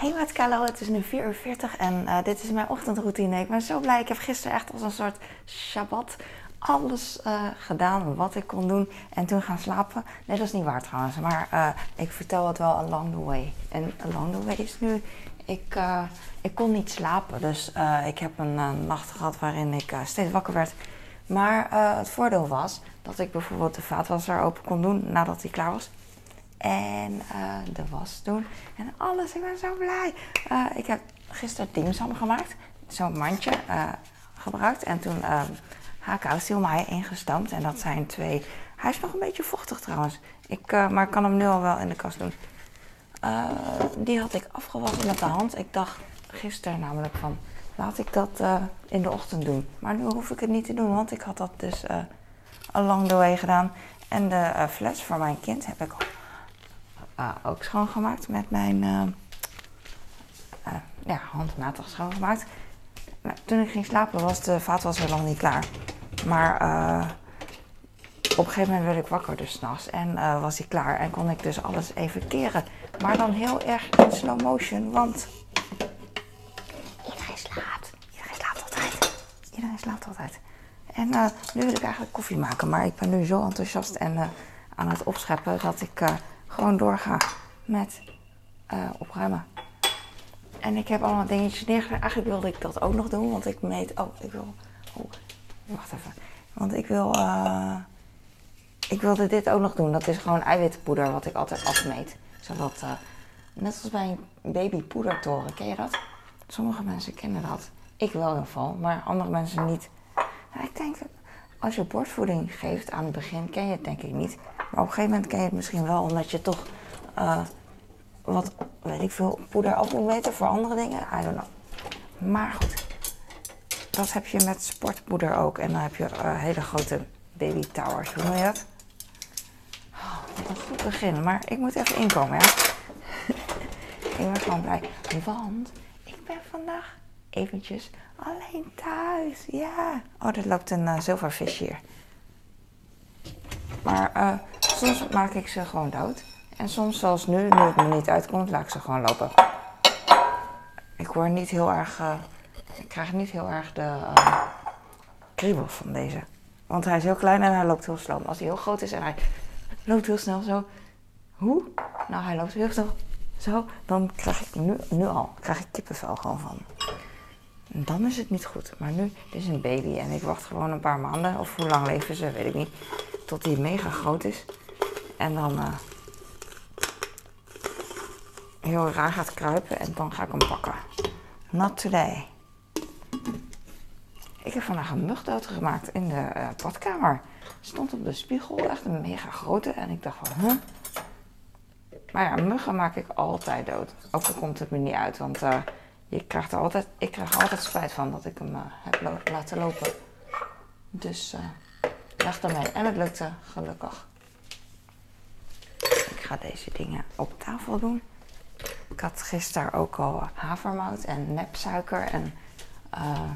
Hey Kalo, het is nu 4 uur 40 en uh, dit is mijn ochtendroutine. Ik ben zo blij. Ik heb gisteren echt als een soort Shabbat alles uh, gedaan wat ik kon doen en toen gaan slapen. Nee, dat is niet waar trouwens, maar uh, ik vertel het wel along the way. En along the way is nu, ik, ik kon niet slapen. Dus ik heb een nacht gehad waarin ik steeds wakker werd. Maar het voordeel was dat ik bijvoorbeeld de vaatwasser open kon doen nadat hij klaar was. En uh, de was doen. En alles. Ik ben zo blij. Uh, ik heb gisteren dimsum gemaakt. Zo'n mandje uh, gebruikt. En toen HK-silmai ingestampt. En dat zijn twee... Hij is nog een beetje vochtig trouwens. Ik, maar ik kan hem nu al wel in de kast doen. die had ik afgewassen met de hand. Ik dacht gisteren namelijk van... Laat ik dat in de ochtend doen. Maar nu hoef ik het niet te doen. Want ik had dat dus along the way gedaan. En de fles voor mijn kind heb ik uh, ook schoongemaakt met mijn uh, uh, ja, handmatig schoongemaakt. Nou, toen ik ging slapen was de vaatwasser nog niet klaar. Maar op een gegeven moment werd ik wakker dus s'nachts en was hij klaar. En kon ik dus alles even keren. Maar dan heel erg in slow motion, want iedereen slaapt. Iedereen slaapt altijd. Iedereen slaapt altijd. En nu wil ik eigenlijk koffie maken, maar ik ben nu zo enthousiast en aan het opscheppen dat ik gewoon doorga met uh, opruimen. En ik heb allemaal dingetjes neergelegd. Eigenlijk wilde ik dat ook nog doen, want ik meet. Oh, ik wil. Oh, wacht even. Want ik wil. Uh, ik wilde dit ook nog doen. Dat is gewoon eiwitpoeder wat ik altijd afmeet. Zodat. Uh, net als bij een babypoedertoren. Ken je dat? Sommige mensen kennen dat. Ik wel in ieder geval, maar andere mensen niet. Nou, ik denk, als je borstvoeding geeft aan het begin, ken je het denk ik niet. Maar op een gegeven moment ken je het misschien wel, omdat je toch uh, wat, weet ik veel, poeder op moet meten voor andere dingen. I don't know. Maar goed, dat heb je met sportpoeder ook. En dan heb je uh, hele grote baby towers. Hoe noem je dat? Oh, een goed begin, maar ik moet even inkomen, ja. ik ben gewoon blij, want ik ben vandaag eventjes alleen thuis. Ja. Oh, er loopt een uh, zilvervis hier. Maar uh, soms maak ik ze gewoon dood. En soms, zoals nu, nu het me niet uitkomt, laat ik ze gewoon lopen. Ik word niet heel erg. Uh, ik krijg niet heel erg de uh, kriebel van deze. Want hij is heel klein en hij loopt heel snel. Als hij heel groot is en hij loopt heel snel zo. Hoe? Nou, hij loopt heel snel zo. Dan krijg ik nu, nu al krijg ik kippenvel gewoon van. Dan is het niet goed. Maar nu, is een baby en ik wacht gewoon een paar maanden. Of hoe lang leven ze, weet ik niet tot hij mega groot is. En dan uh, heel raar gaat kruipen en dan ga ik hem pakken. Not today. Ik heb vandaag een mugdood gemaakt in de uh, badkamer. Stond op de spiegel, echt een mega grote. En ik dacht van, huh? Maar ja, muggen maak ik altijd dood. Ook al komt het me niet uit, want uh, er altijd, ik krijg altijd spijt van dat ik hem uh, heb laten lopen. Dus Weg ermee. En het lukte, gelukkig. Ik ga deze dingen op tafel doen. Ik had gisteren ook al havermout en nepsuiker en uh,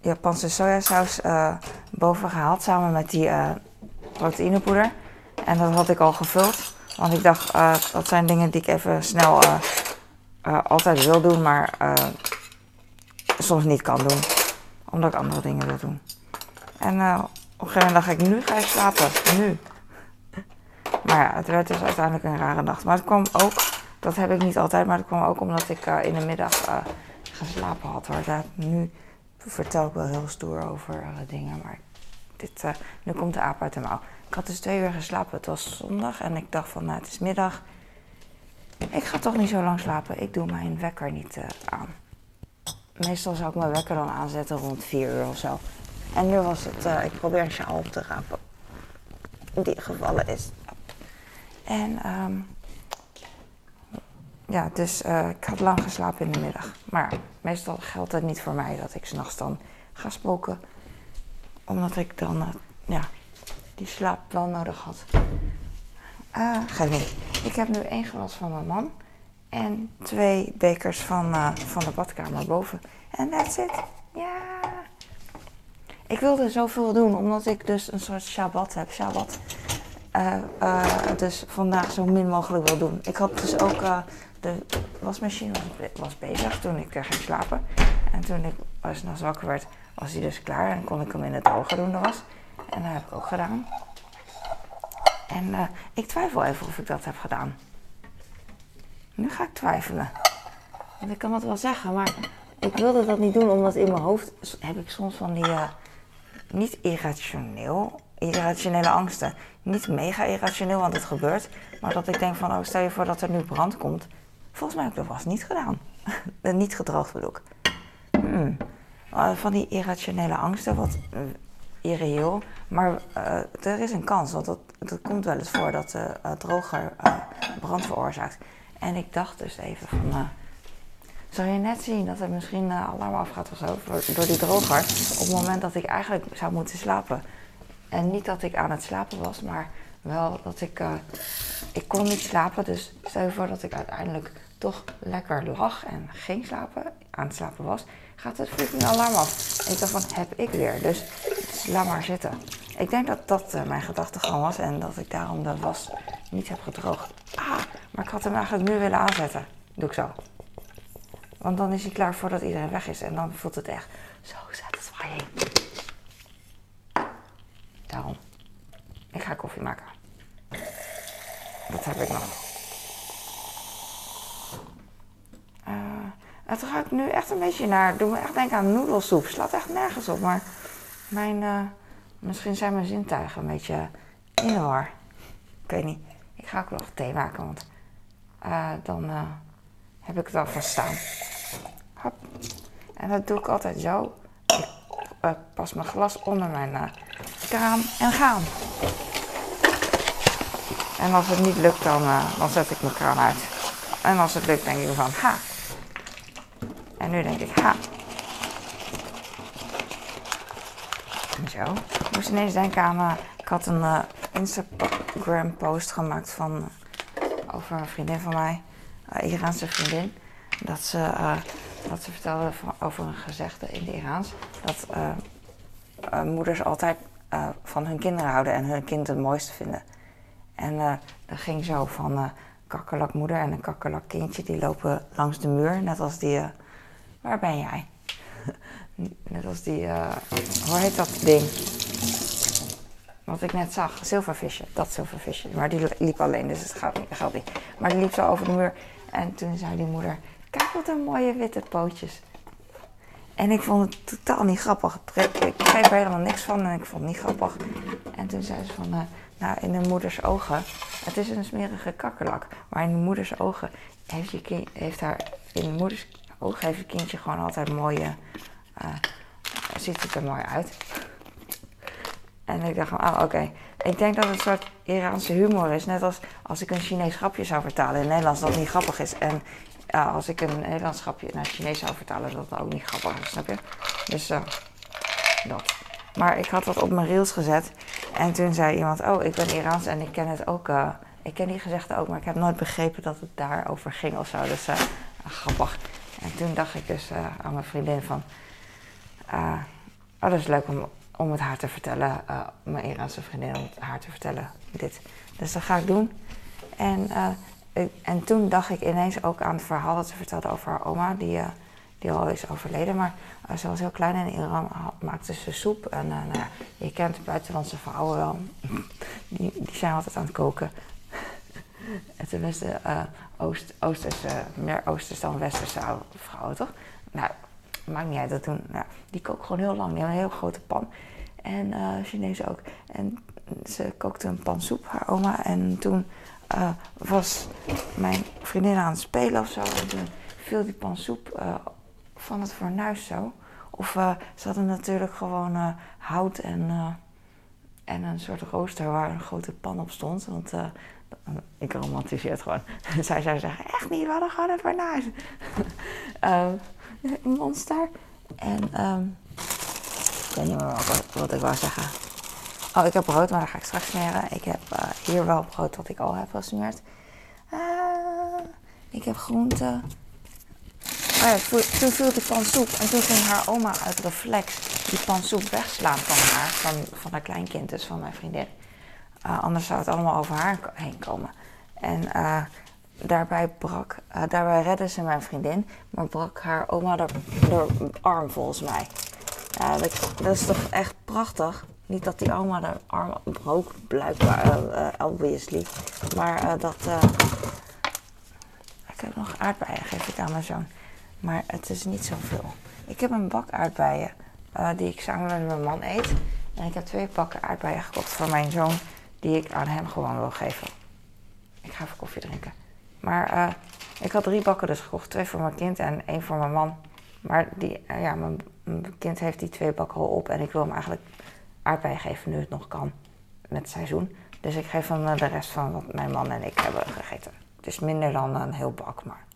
Japanse sojasaus uh, boven gehaald samen met die uh, proteïnepoeder. En dat had ik al gevuld. Want ik dacht, dat zijn dingen die ik even snel altijd wil doen, maar soms niet kan doen. Omdat ik andere dingen wil doen. En op een gegeven moment dacht ik, nu ga je slapen. Nu. Maar ja, het werd dus uiteindelijk een rare nacht. Maar het kwam ook, dat heb ik niet altijd, maar het kwam ook omdat ik uh, in de middag uh, geslapen had. Hoor. Daar, nu vertel ik wel heel stoer over uh, dingen, maar dit, nu komt de aap uit de mouw. Ik had dus twee uur geslapen, het was zondag en ik dacht van, nou het is middag. Ik ga toch niet zo lang slapen, ik doe mijn wekker niet aan. Meestal zou ik mijn wekker dan aanzetten rond vier uur of zo. En nu was het, uh, ik probeer een sjaal op te rapen. Die gevallen is. En um, ja, dus uh, ik had lang geslapen in de middag. Maar meestal geldt het niet voor mij dat ik s'nachts dan ga spoken. Omdat ik dan, ja, die slaap nodig had. Uh, geef niet. Ik heb nu één glas van mijn man. En twee bekers van, van de badkamer boven. En that's it. Ja. Ik wilde zoveel doen, omdat ik dus een soort Shabbat heb. Shabbat. Uh, uh, dus vandaag zo min mogelijk wil doen. Ik had dus ook de wasmachine was, bezig toen ik ging slapen. En toen ik als nog wakker werd, was hij dus klaar en kon ik hem in het ogen doen de was. En dat heb ik ook gedaan. En uh, ik twijfel even of ik dat heb gedaan. Nu ga ik twijfelen. Want ik kan het wel zeggen, maar ik wilde dat niet doen omdat in mijn hoofd heb ik soms van die uh, niet irrationeel, irrationele angsten. Niet mega irrationeel, want het gebeurt. Maar dat ik denk van, oh stel je voor dat er nu brand komt. Volgens mij heb ik dat was niet gedaan. niet gedroogd bedoel ik. Hmm. Van die irrationele angsten, wat irreëel. Maar uh, er is een kans, want dat, dat komt wel eens voor dat de uh, droger brand veroorzaakt. En ik dacht dus even van, zou je net zien dat er misschien alarm afgaat of zo door die droger op het moment dat ik eigenlijk zou moeten slapen. En niet dat ik aan het slapen was, maar wel dat ik, ik kon niet slapen. Dus stel je voor dat ik uiteindelijk toch lekker lag en geen slapen, aan het slapen was, gaat het freaking alarm af. En ik dacht van, heb ik weer. Dus laat maar zitten. Ik denk dat dat uh, mijn gedachtegang was en dat ik daarom de was niet heb gedroogd. Ah, maar ik had hem eigenlijk nu willen aanzetten. Doe ik zo. Want dan is hij klaar voordat iedereen weg is. En dan voelt het echt zo satisfying. Daarom. Ik ga koffie maken. Dat heb ik nog. Uh, het ruikt nu echt een beetje naar. Doe me echt denken aan noedelsoep. Slaat echt nergens op. Maar mijn. Uh, misschien zijn mijn zintuigen een beetje in de war. Ik weet niet. Ik ga ook nog thee maken. Want uh, dan heb ik het al verstaan. Hop. En dat doe ik altijd zo. Ik pas mijn glas onder mijn kraan en gaan. En als het niet lukt, dan, dan zet ik mijn kraan uit. En als het lukt, denk ik van ha. En nu denk ik ha. Ik moest ineens denken aan. ik had een Instagram post gemaakt van, over een vriendin van mij. Uh, Iraanse vriendin. Dat ze, dat ze vertelde van, over een gezegde in de Iraans. Dat moeders altijd van hun kinderen houden en hun kind het mooiste vinden. En dat ging zo van kakkerlakmoeder en een kakkerlakkindje die lopen langs de muur. Net als die. waar ben jij? Net als die. hoe heet dat ding? Wat ik net zag, zilvervisje. Dat zilvervisje. Maar die liep alleen, dus het gaat niet, niet. Maar die liep zo over de muur. En toen zei die moeder: Kijk wat een mooie witte pootjes. En ik vond het totaal niet grappig. Ik begreep er helemaal niks van en ik vond het niet grappig. En toen zei ze van, uh, nou in de moeders ogen, het is een smerige kakkerlak. Maar in de moeders ogen heeft, je kind, heeft haar, in de moeders ogen heeft je kindje gewoon altijd mooie, uh, ziet het er mooi uit. En ik dacht oh oké. Ik denk dat het een soort Iraanse humor is. Net als als ik een Chinees grapje zou vertalen in Nederlands, dat niet grappig is. En ja, als ik een Nederlands grapje naar Chinees zou vertalen, dat dat ook niet grappig is, snap je? Dus uh. Maar ik had dat op mijn reels gezet. En toen zei iemand, oh, ik ben Iraans en ik ken het ook. Ik ken die gezegde ook, maar ik heb nooit begrepen dat het daarover ging of zo. Dus grappig. En toen dacht ik dus aan mijn vriendin van... oh, dat is leuk om om het haar te vertellen, uh, mijn Iraanse vriendin, om haar te vertellen dit. Dus dat ga ik doen. En, uh, en toen dacht ik ineens ook aan het verhaal dat ze vertelde over haar oma, die, uh, die al is overleden. Maar ze was heel klein en in Iran maakte ze soep. En nou je kent buitenlandse vrouwen wel, die, die zijn altijd aan het koken. en tenminste, Oost, Oosterse, meer Oosterse dan Westerse vrouwen, toch? Nou, maakt niet uit, dat. Nou, die kookt gewoon heel lang. Hebben een heel grote pan. En uh, ook. En ze kookte een pan soep, haar oma. En toen uh, was mijn vriendin aan het spelen of zo. En toen viel die pan soep uh, van het fornuis zo. Of ze hadden natuurlijk gewoon hout en, en een soort rooster waar een grote pan op stond. Want ik romantiseer het gewoon. Zij zou zeggen, echt niet, we hadden gewoon een fornuis. een monster. En um, ik weet niet meer wat, wat, ik wou zeggen. Oh, ik heb brood, maar dat ga ik straks smeren. Ik heb uh, hier wel brood wat ik al heb gesmeerd. Uh, ik heb groenten. Oh ja, toen viel die pan soep. En toen ging haar oma uit reflex die pan soep wegslaan van haar. Van, van haar kleinkind, dus van mijn vriendin. Uh, anders zou het allemaal over haar heen komen. En daarbij brak, uh, daarbij redde ze mijn vriendin, maar brak haar oma de, arm volgens mij. Dat, is toch echt prachtig. Niet dat die oma de arm brook, blijkbaar, uh, obviously. Maar dat. ik heb nog aardbeien, geef ik aan mijn zoon. Maar het is niet zoveel. Ik heb een bak aardbeien die ik samen met mijn man eet. En ik heb twee pakken aardbeien gekocht voor mijn zoon, die ik aan hem gewoon wil geven. Ik ga even koffie drinken. Maar uh, ik had drie bakken dus gekocht. Twee voor mijn kind en één voor mijn man. Maar die, uh, ja, mijn, kind heeft die twee bakken al op. En ik wil hem eigenlijk aardbeien geven nu het nog kan. Met het seizoen. Dus ik geef hem de rest van wat mijn man en ik hebben gegeten. Het is minder dan een heel bak, maar...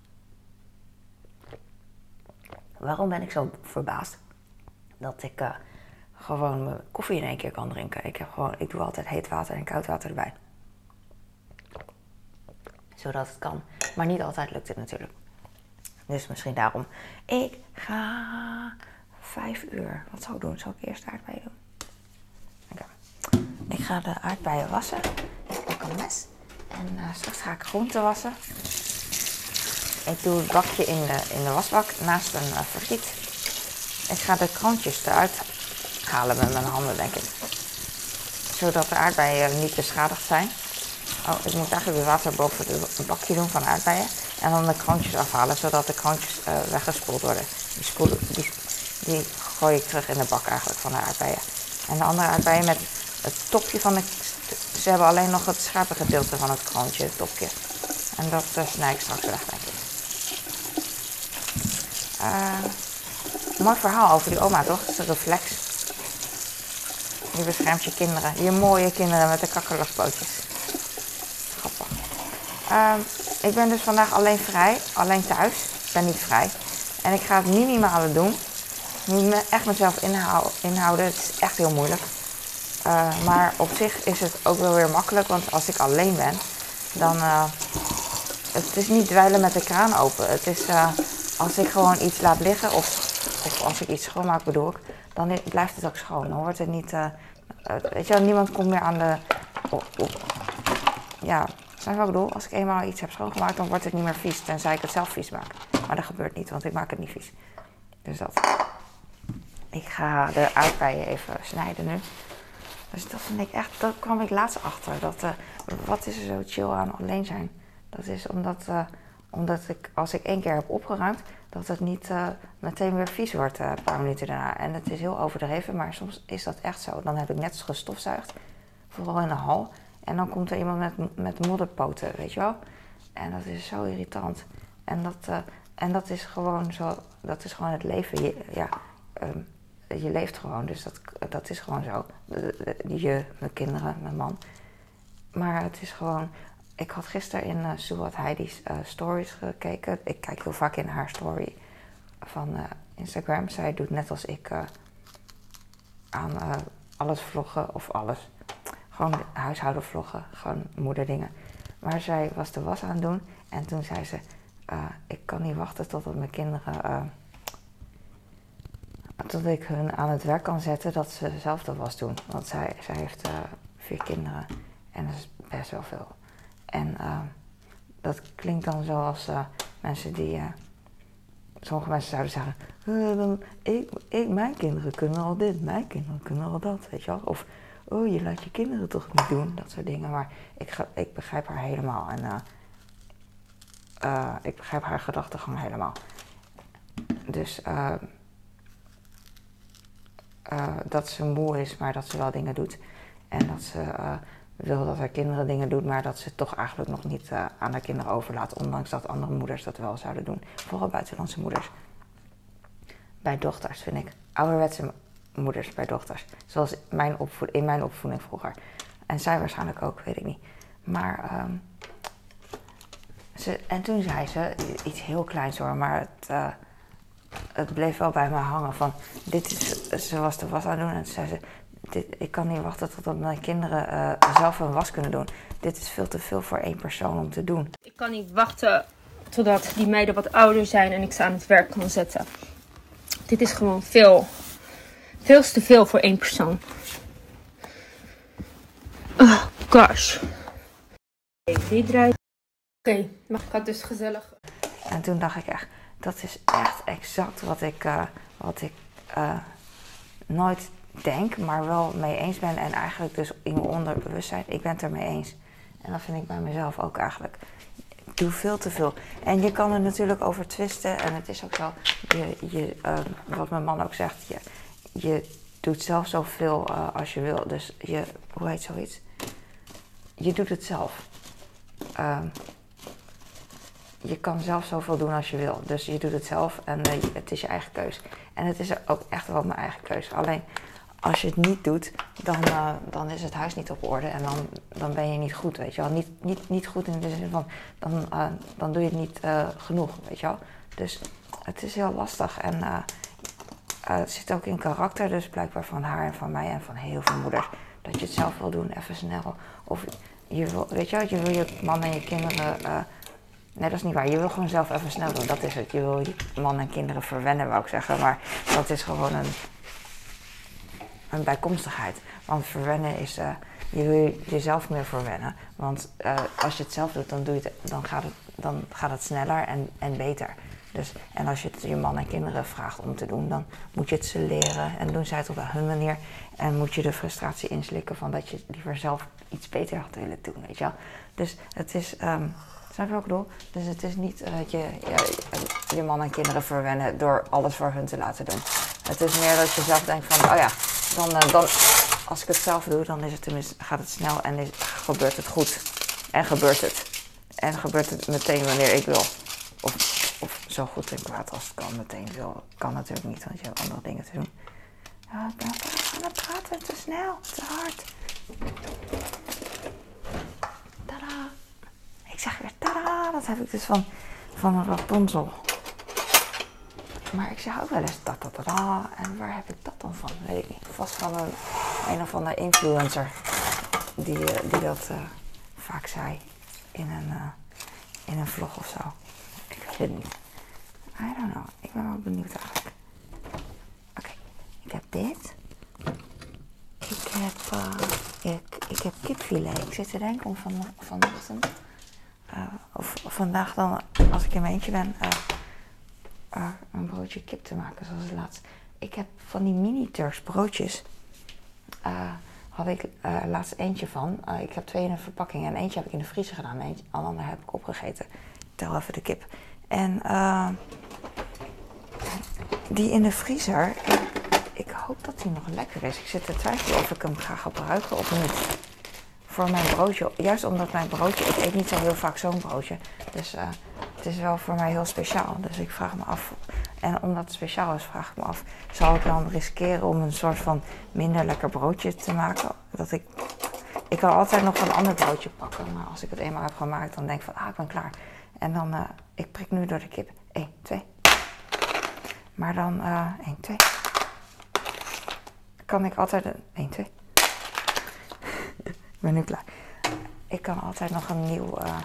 Waarom ben ik zo verbaasd? Dat ik... Gewoon mijn koffie in één keer kan drinken. Ik, heb gewoon, ik doe altijd heet water en koud water erbij. Zodat het kan. Maar niet altijd lukt het natuurlijk. Dus misschien daarom. Ik ga vijf uur. Wat zal ik doen? Zal ik eerst aardbeien doen? Ik ga de aardbeien wassen. Ik pak een mes. En uh, straks ga ik groenten wassen. Ik doe het bakje in de, in de wasbak naast een uh. Ik ga de krantjes eruit halen met mijn handen, denk ik. Zodat de aardbeien niet beschadigd zijn. Oh, ik moet eigenlijk weer water boven het bakje doen van aardbeien. En dan de krantjes afhalen, zodat de krantjes uh, weggespoeld worden. Die, die, die gooi ik terug in de bak eigenlijk van de aardbeien. En de andere aardbeien met het topje van de... Ze hebben alleen nog het scherpe gedeelte van het krantje, het topje. En dat uh, snij ik straks weg, denk ik. Uh, mooi verhaal over die oma, toch? Het is een reflex. Je beschermt je kinderen. Je mooie kinderen met de kakkerlakpootjes. Uh, ik ben dus vandaag alleen vrij. Alleen thuis. Ik ben niet vrij. En ik ga het minimale doen. Ik moet me echt mezelf inhouden. Het is echt heel moeilijk. Uh, maar op zich is het ook wel weer makkelijk. Want als ik alleen ben, dan... Uh, het is niet dweilen met de kraan open. Het is uh, als ik gewoon iets laat liggen of, of als ik iets schoonmaak bedoel ik, dan blijft het ook schoon. Dan wordt het niet, uh, weet je wel, niemand komt meer aan de, ja, snap wat ik bedoel? Als ik eenmaal iets heb schoongemaakt, dan wordt het niet meer vies, tenzij ik het zelf vies maak. Maar dat gebeurt niet, want ik maak het niet vies. Dus dat. Ik ga de aardbeien even snijden nu. Dus dat vind ik echt, dat kwam ik laatst achter. Dat, uh, wat is er zo chill aan alleen zijn? Dat is omdat, uh, omdat ik, als ik één keer heb opgeruimd, dat het niet uh, meteen weer vies wordt een paar minuten daarna. En het is heel overdreven, maar soms is dat echt zo. Dan heb ik net gestofzuigd, vooral in de hal. En dan komt er iemand met, met modderpoten, weet je wel. En dat is zo irritant. En dat, uh, en dat is gewoon zo, dat is gewoon het leven. Je, ja, um, je leeft gewoon, dus dat, dat is gewoon zo. Je, mijn kinderen, mijn man. Maar het is gewoon, ik had gisteren in uh, Suwat Heidi's uh, stories gekeken. Ik kijk heel vaak in haar story van Instagram. Zij doet net als ik aan alles vloggen of alles. Gewoon huishouden vloggen, gewoon moederdingen. Maar zij was de was aan het doen en toen zei ze: Ik kan niet wachten totdat mijn kinderen. tot ik hun aan het werk kan zetten dat ze zelf de was doen. Want zij, zij heeft vier kinderen en dat is best wel veel. En uh, dat klinkt dan zoals uh, mensen die. Sommige mensen zouden zeggen: ik, ik, Mijn kinderen kunnen al dit, mijn kinderen kunnen al dat, weet je wel. Of oh, je laat je kinderen toch niet doen, dat soort dingen. Maar ik, ga, ik begrijp haar helemaal en ik begrijp haar gedachtegang helemaal. Dus dat ze moe is, maar dat ze wel dingen doet. En dat ze wil dat haar kinderen dingen doet, maar dat ze het toch eigenlijk nog niet aan haar kinderen overlaat. Ondanks dat andere moeders dat wel zouden doen. Vooral buitenlandse moeders. Bij dochters vind ik. Ouderwetse moeders bij dochters. Zoals mijn in mijn opvoeding vroeger. En zij waarschijnlijk ook, weet ik niet. Maar. Um, ze, en toen zei ze iets heel kleins hoor, maar het, uh, het bleef wel bij me hangen. Van dit is. Ze was de was aan het doen en toen zei ze dit, ik kan niet wachten totdat mijn kinderen uh, zelf hun was kunnen doen. Dit is veel te veel voor één persoon om te doen. Ik kan niet wachten totdat die meiden wat ouder zijn en ik ze aan het werk kan zetten. Dit is gewoon veel. Veel te veel voor één persoon. Oh gosh. Dit draait. Oké, maar ik had dus gezellig. En toen dacht ik echt, dat is echt exact wat ik, uh, wat ik uh, nooit denk, maar wel mee eens ben. En eigenlijk dus in mijn onderbewustzijn, ik ben het ermee eens. En dat vind ik bij mezelf ook eigenlijk. Ik doe veel te veel. En je kan er natuurlijk over twisten. En het is ook zo, je, je, uh, wat mijn man ook zegt, je, je doet zelf zoveel uh, als je wil. Dus je, hoe heet zoiets? Je doet het zelf. Um, je kan zelf zoveel doen als je wil. Dus je doet het zelf en uh, het is je eigen keus. En het is ook echt wel mijn eigen keus. Alleen als je het niet doet, dan, uh, dan is het huis niet op orde en dan, dan ben je niet goed, weet je wel. Niet, niet, niet goed in de zin van, dan, dan doe je het niet genoeg, weet je wel. Dus het is heel lastig en het zit ook in karakter, dus blijkbaar van haar en van mij en van heel veel moeders. Dat je het zelf wil doen, even snel. Of je wil, weet je je wil je man en je kinderen Nee, dat is niet waar. Je wil gewoon zelf even snel doen. Dat is het. Je wil je man en kinderen verwennen, wou ik zeggen. Maar dat is gewoon een, een bijkomstigheid. Want verwennen is. Uh, je wil jezelf meer verwennen. Want als je het zelf doet, dan, doe je het, dan, gaat, het, dan gaat het sneller en, en beter. Dus, en als je het je man en kinderen vraagt om te doen, dan moet je het ze leren en doen zij het op hun manier. En moet je de frustratie inslikken van dat je liever zelf iets beter had willen doen, weet je wel. Dus het is. Um, Snap je wat ik bedoel? Dus het is niet dat je, je man en kinderen verwennen door alles voor hun te laten doen. Het is meer dat je zelf denkt van, oh ja, dan, uh, dan als ik het zelf doe, dan is het tenminste, gaat het snel en gebeurt het goed. En gebeurt het. En gebeurt het meteen wanneer ik wil. Of, of zo goed en kwaad als het kan meteen wil. Kan natuurlijk niet, want je hebt andere dingen te doen. Ja, ik ben aan het praten, te snel, te hard. Tada! Ik zeg weer tada, dat heb ik dus van, van een Rapunzel. Maar ik zeg ook wel eens tada tada. En waar heb ik dat dan van? Weet ik niet. Vast van een, een of andere influencer die, die dat uh, vaak zei in een, uh, in een vlog of zo. Ik weet het niet. I don't know. Ik ben wel benieuwd eigenlijk. Oké, ik heb dit. Ik heb, uh, ik, ik heb kipfilet. Ik zit te denken om van, vanochtend uh, of, vandaag dan, als ik in mijn eentje ben, uh, een broodje kip te maken, zoals laatst. Ik heb van die mini-Turks broodjes, had ik laatst eentje van. ik heb twee in een verpakking en eentje heb ik in de vriezer gedaan en een ander heb ik opgegeten. Ik tel even de kip. En die in de vriezer, ik, hoop dat die nog lekker is. Ik zit te twijfelen of ik hem ga gebruiken of niet voor mijn broodje. Juist omdat mijn broodje, ik eet niet zo heel vaak zo'n broodje. Dus uh, het is wel voor mij heel speciaal. Dus ik vraag me af, en omdat het speciaal is, vraag ik me af, zal ik dan riskeren om een soort van minder lekker broodje te maken? Dat ik, ik kan altijd nog een ander broodje pakken, maar als ik het eenmaal heb gemaakt, dan denk ik van, ah, ik ben klaar. En dan, uh, ik prik nu door de kip. 1, 2. Maar dan, uh, 1, 2. Kan ik altijd, 1, 2 ben nu klaar. Ik kan altijd nog een nieuw, uh,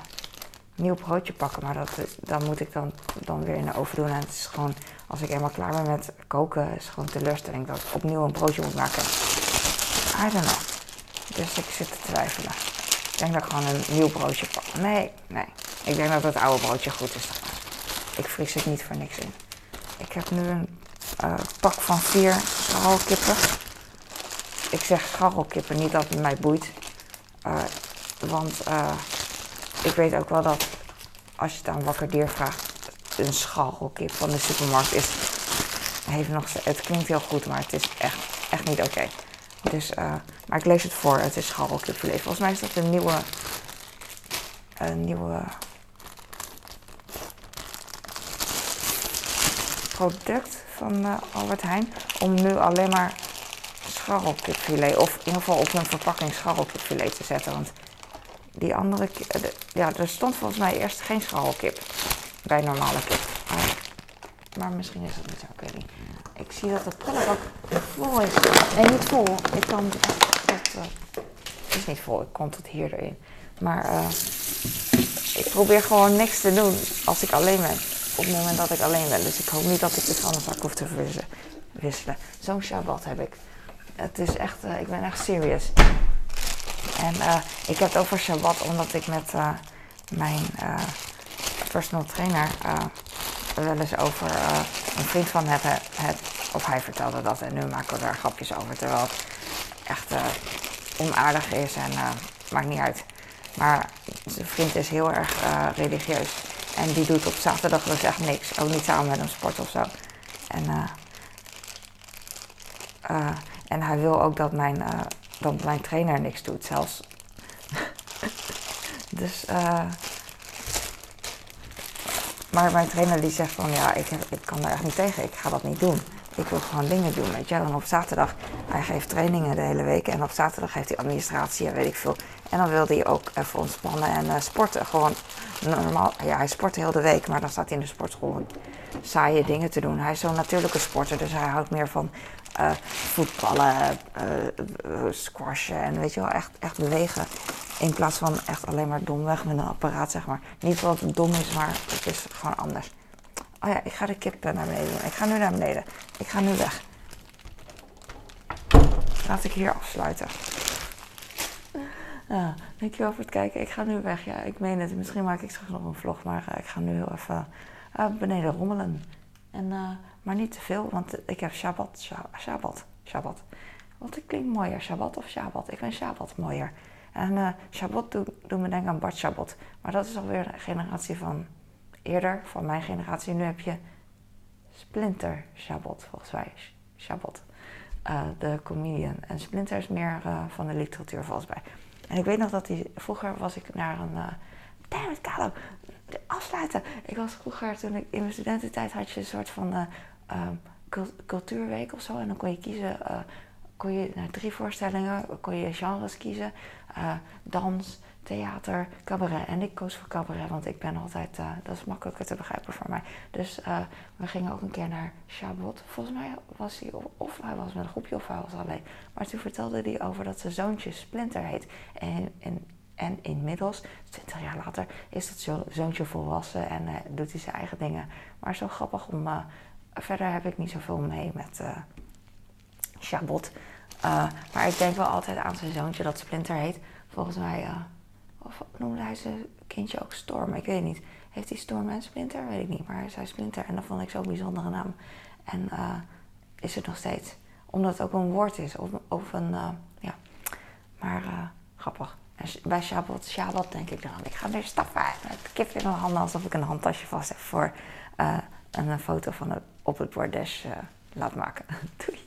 nieuw broodje pakken, maar dat, dan moet ik dan, dan weer in de oven doen. En het is gewoon, als ik eenmaal klaar ben met koken, is gewoon teleurstelling dat ik opnieuw een broodje moet maken. I don't know. Dus ik zit te twijfelen. Ik denk dat ik gewoon een nieuw broodje pak. Nee, nee. Ik denk dat het oude broodje goed is. Ik vries het niet voor niks in. Ik heb nu een uh, pak van vier scharrelkippen. Ik zeg scharrelkippen, niet dat het mij boeit. Uh, want uh, ik weet ook wel dat als je het aan wakker dier vraagt, een scharrelkip van de supermarkt is. Heeft nog, het klinkt heel goed, maar het is echt, echt niet oké. Dus, maar ik lees het voor, het is scharrelkipfilet. Volgens mij is dat een nieuwe, een nieuwe product van uh, Albert Heijn. Om nu alleen maar scharrelkipfilet. Of in ieder geval op een verpakking scharrelkipfilet te zetten. Want die andere, ja, er stond volgens mij eerst geen scharrelkip bij normale kip. Maar, misschien is dat niet zo, ik. Ik zie dat het prullenbak vol is. Nee, niet vol. Ik kan uh, het is niet vol, ik kon tot hier erin. Maar uh, ik probeer gewoon niks te doen als ik alleen ben. Op het moment dat ik alleen ben. Dus ik hoop niet dat ik de vuilnisbak hoef te wisselen. Zo'n Shabbat heb ik. Het is echt, uh, ik ben echt serious. En uh, ik heb het over Shabbat omdat ik met, uh, mijn personal trainer wel eens over een vriend van het, het, of hij vertelde dat en nu maken we daar grapjes over, terwijl het echt onaardig is en maakt niet uit. Maar zijn vriend is heel erg religieus. En die doet op zaterdag dus echt niks. Ook niet samen met een sport of zo. En, uh, en hij wil ook dat mijn, uh, dat mijn trainer niks doet, zelfs. dus, maar mijn trainer die zegt van ja, ik, ik kan daar echt niet tegen, ik ga dat niet doen. Ik wil gewoon dingen doen, weet je. En op zaterdag, hij geeft trainingen de hele week. En op zaterdag heeft hij administratie en weet ik veel. En dan wilde hij ook even ontspannen en uh, sporten. Gewoon normaal, ja, hij sport heel de week, maar dan staat hij in de sportschool saaie dingen te doen. Hij is zo'n natuurlijke sporter, dus hij houdt meer van uh, voetballen, uh, squashen en weet je wel, echt, echt bewegen. In plaats van echt alleen maar domweg met een apparaat, zeg maar. Niet wat dom is, maar het is gewoon anders. Oh ja, ik ga de kip naar beneden doen. Ik ga nu naar beneden. Ik ga nu weg. Laat ik hier afsluiten. Ja, dankjewel voor het kijken. Ik ga nu weg. Ja, ik meen het. Misschien maak ik straks nog een vlog, maar uh, ik ga nu heel even uh, beneden rommelen. En, uh, maar niet te veel, want ik heb Shabbat. Shabbat. Shabbat. Wat klinkt mooier, Shabbat of Shabbat? Ik vind Shabbat mooier. En Shabbat doet doe me denken aan Bart Shabbat. Maar dat is alweer een generatie van eerder, van mijn generatie. Nu heb je Splinter Shabbat, volgens mij. Shabbat. de comedian. En Splinter is meer van de literatuur, volgens mij. En ik weet nog dat hij... Vroeger was ik naar een... Uh, Damn it, Carlo. Afsluiten. Ik was vroeger, toen ik in mijn studententijd had je een soort van uh, cultuurweek of zo. En dan kon je kiezen... Uh, kon je naar drie voorstellingen, kon je genres kiezen. dans, theater, cabaret. En ik koos voor cabaret, want ik ben altijd, uh, dat is makkelijker te begrijpen voor mij. Dus uh, we gingen ook een keer naar Chabot. Volgens mij was hij, of, hij was met een groepje of hij was alleen. Maar toen vertelde hij over dat zijn zoontje Splinter heet. En, en, en inmiddels, 20 jaar later, is dat zo, zoontje volwassen en uh, doet hij zijn eigen dingen. Maar zo grappig om, verder heb ik niet zoveel mee met Chabot. maar ik denk wel altijd aan zijn zoontje dat Splinter heet. Volgens mij of noemde hij zijn kindje ook Storm? Ik weet niet. Heeft hij Storm en Splinter? Weet ik niet. Maar hij zei Splinter en dat vond ik zo'n bijzondere naam. En uh, is het nog steeds. Omdat het ook een woord is. Of, of een, uh, ja. Maar uh, grappig. Bij Shabbat, Shabbat denk ik dan. Ik ga weer stappen met kip in mijn handen. Alsof ik een handtasje vast heb voor een foto van het, op het bordes laat maken. Doei.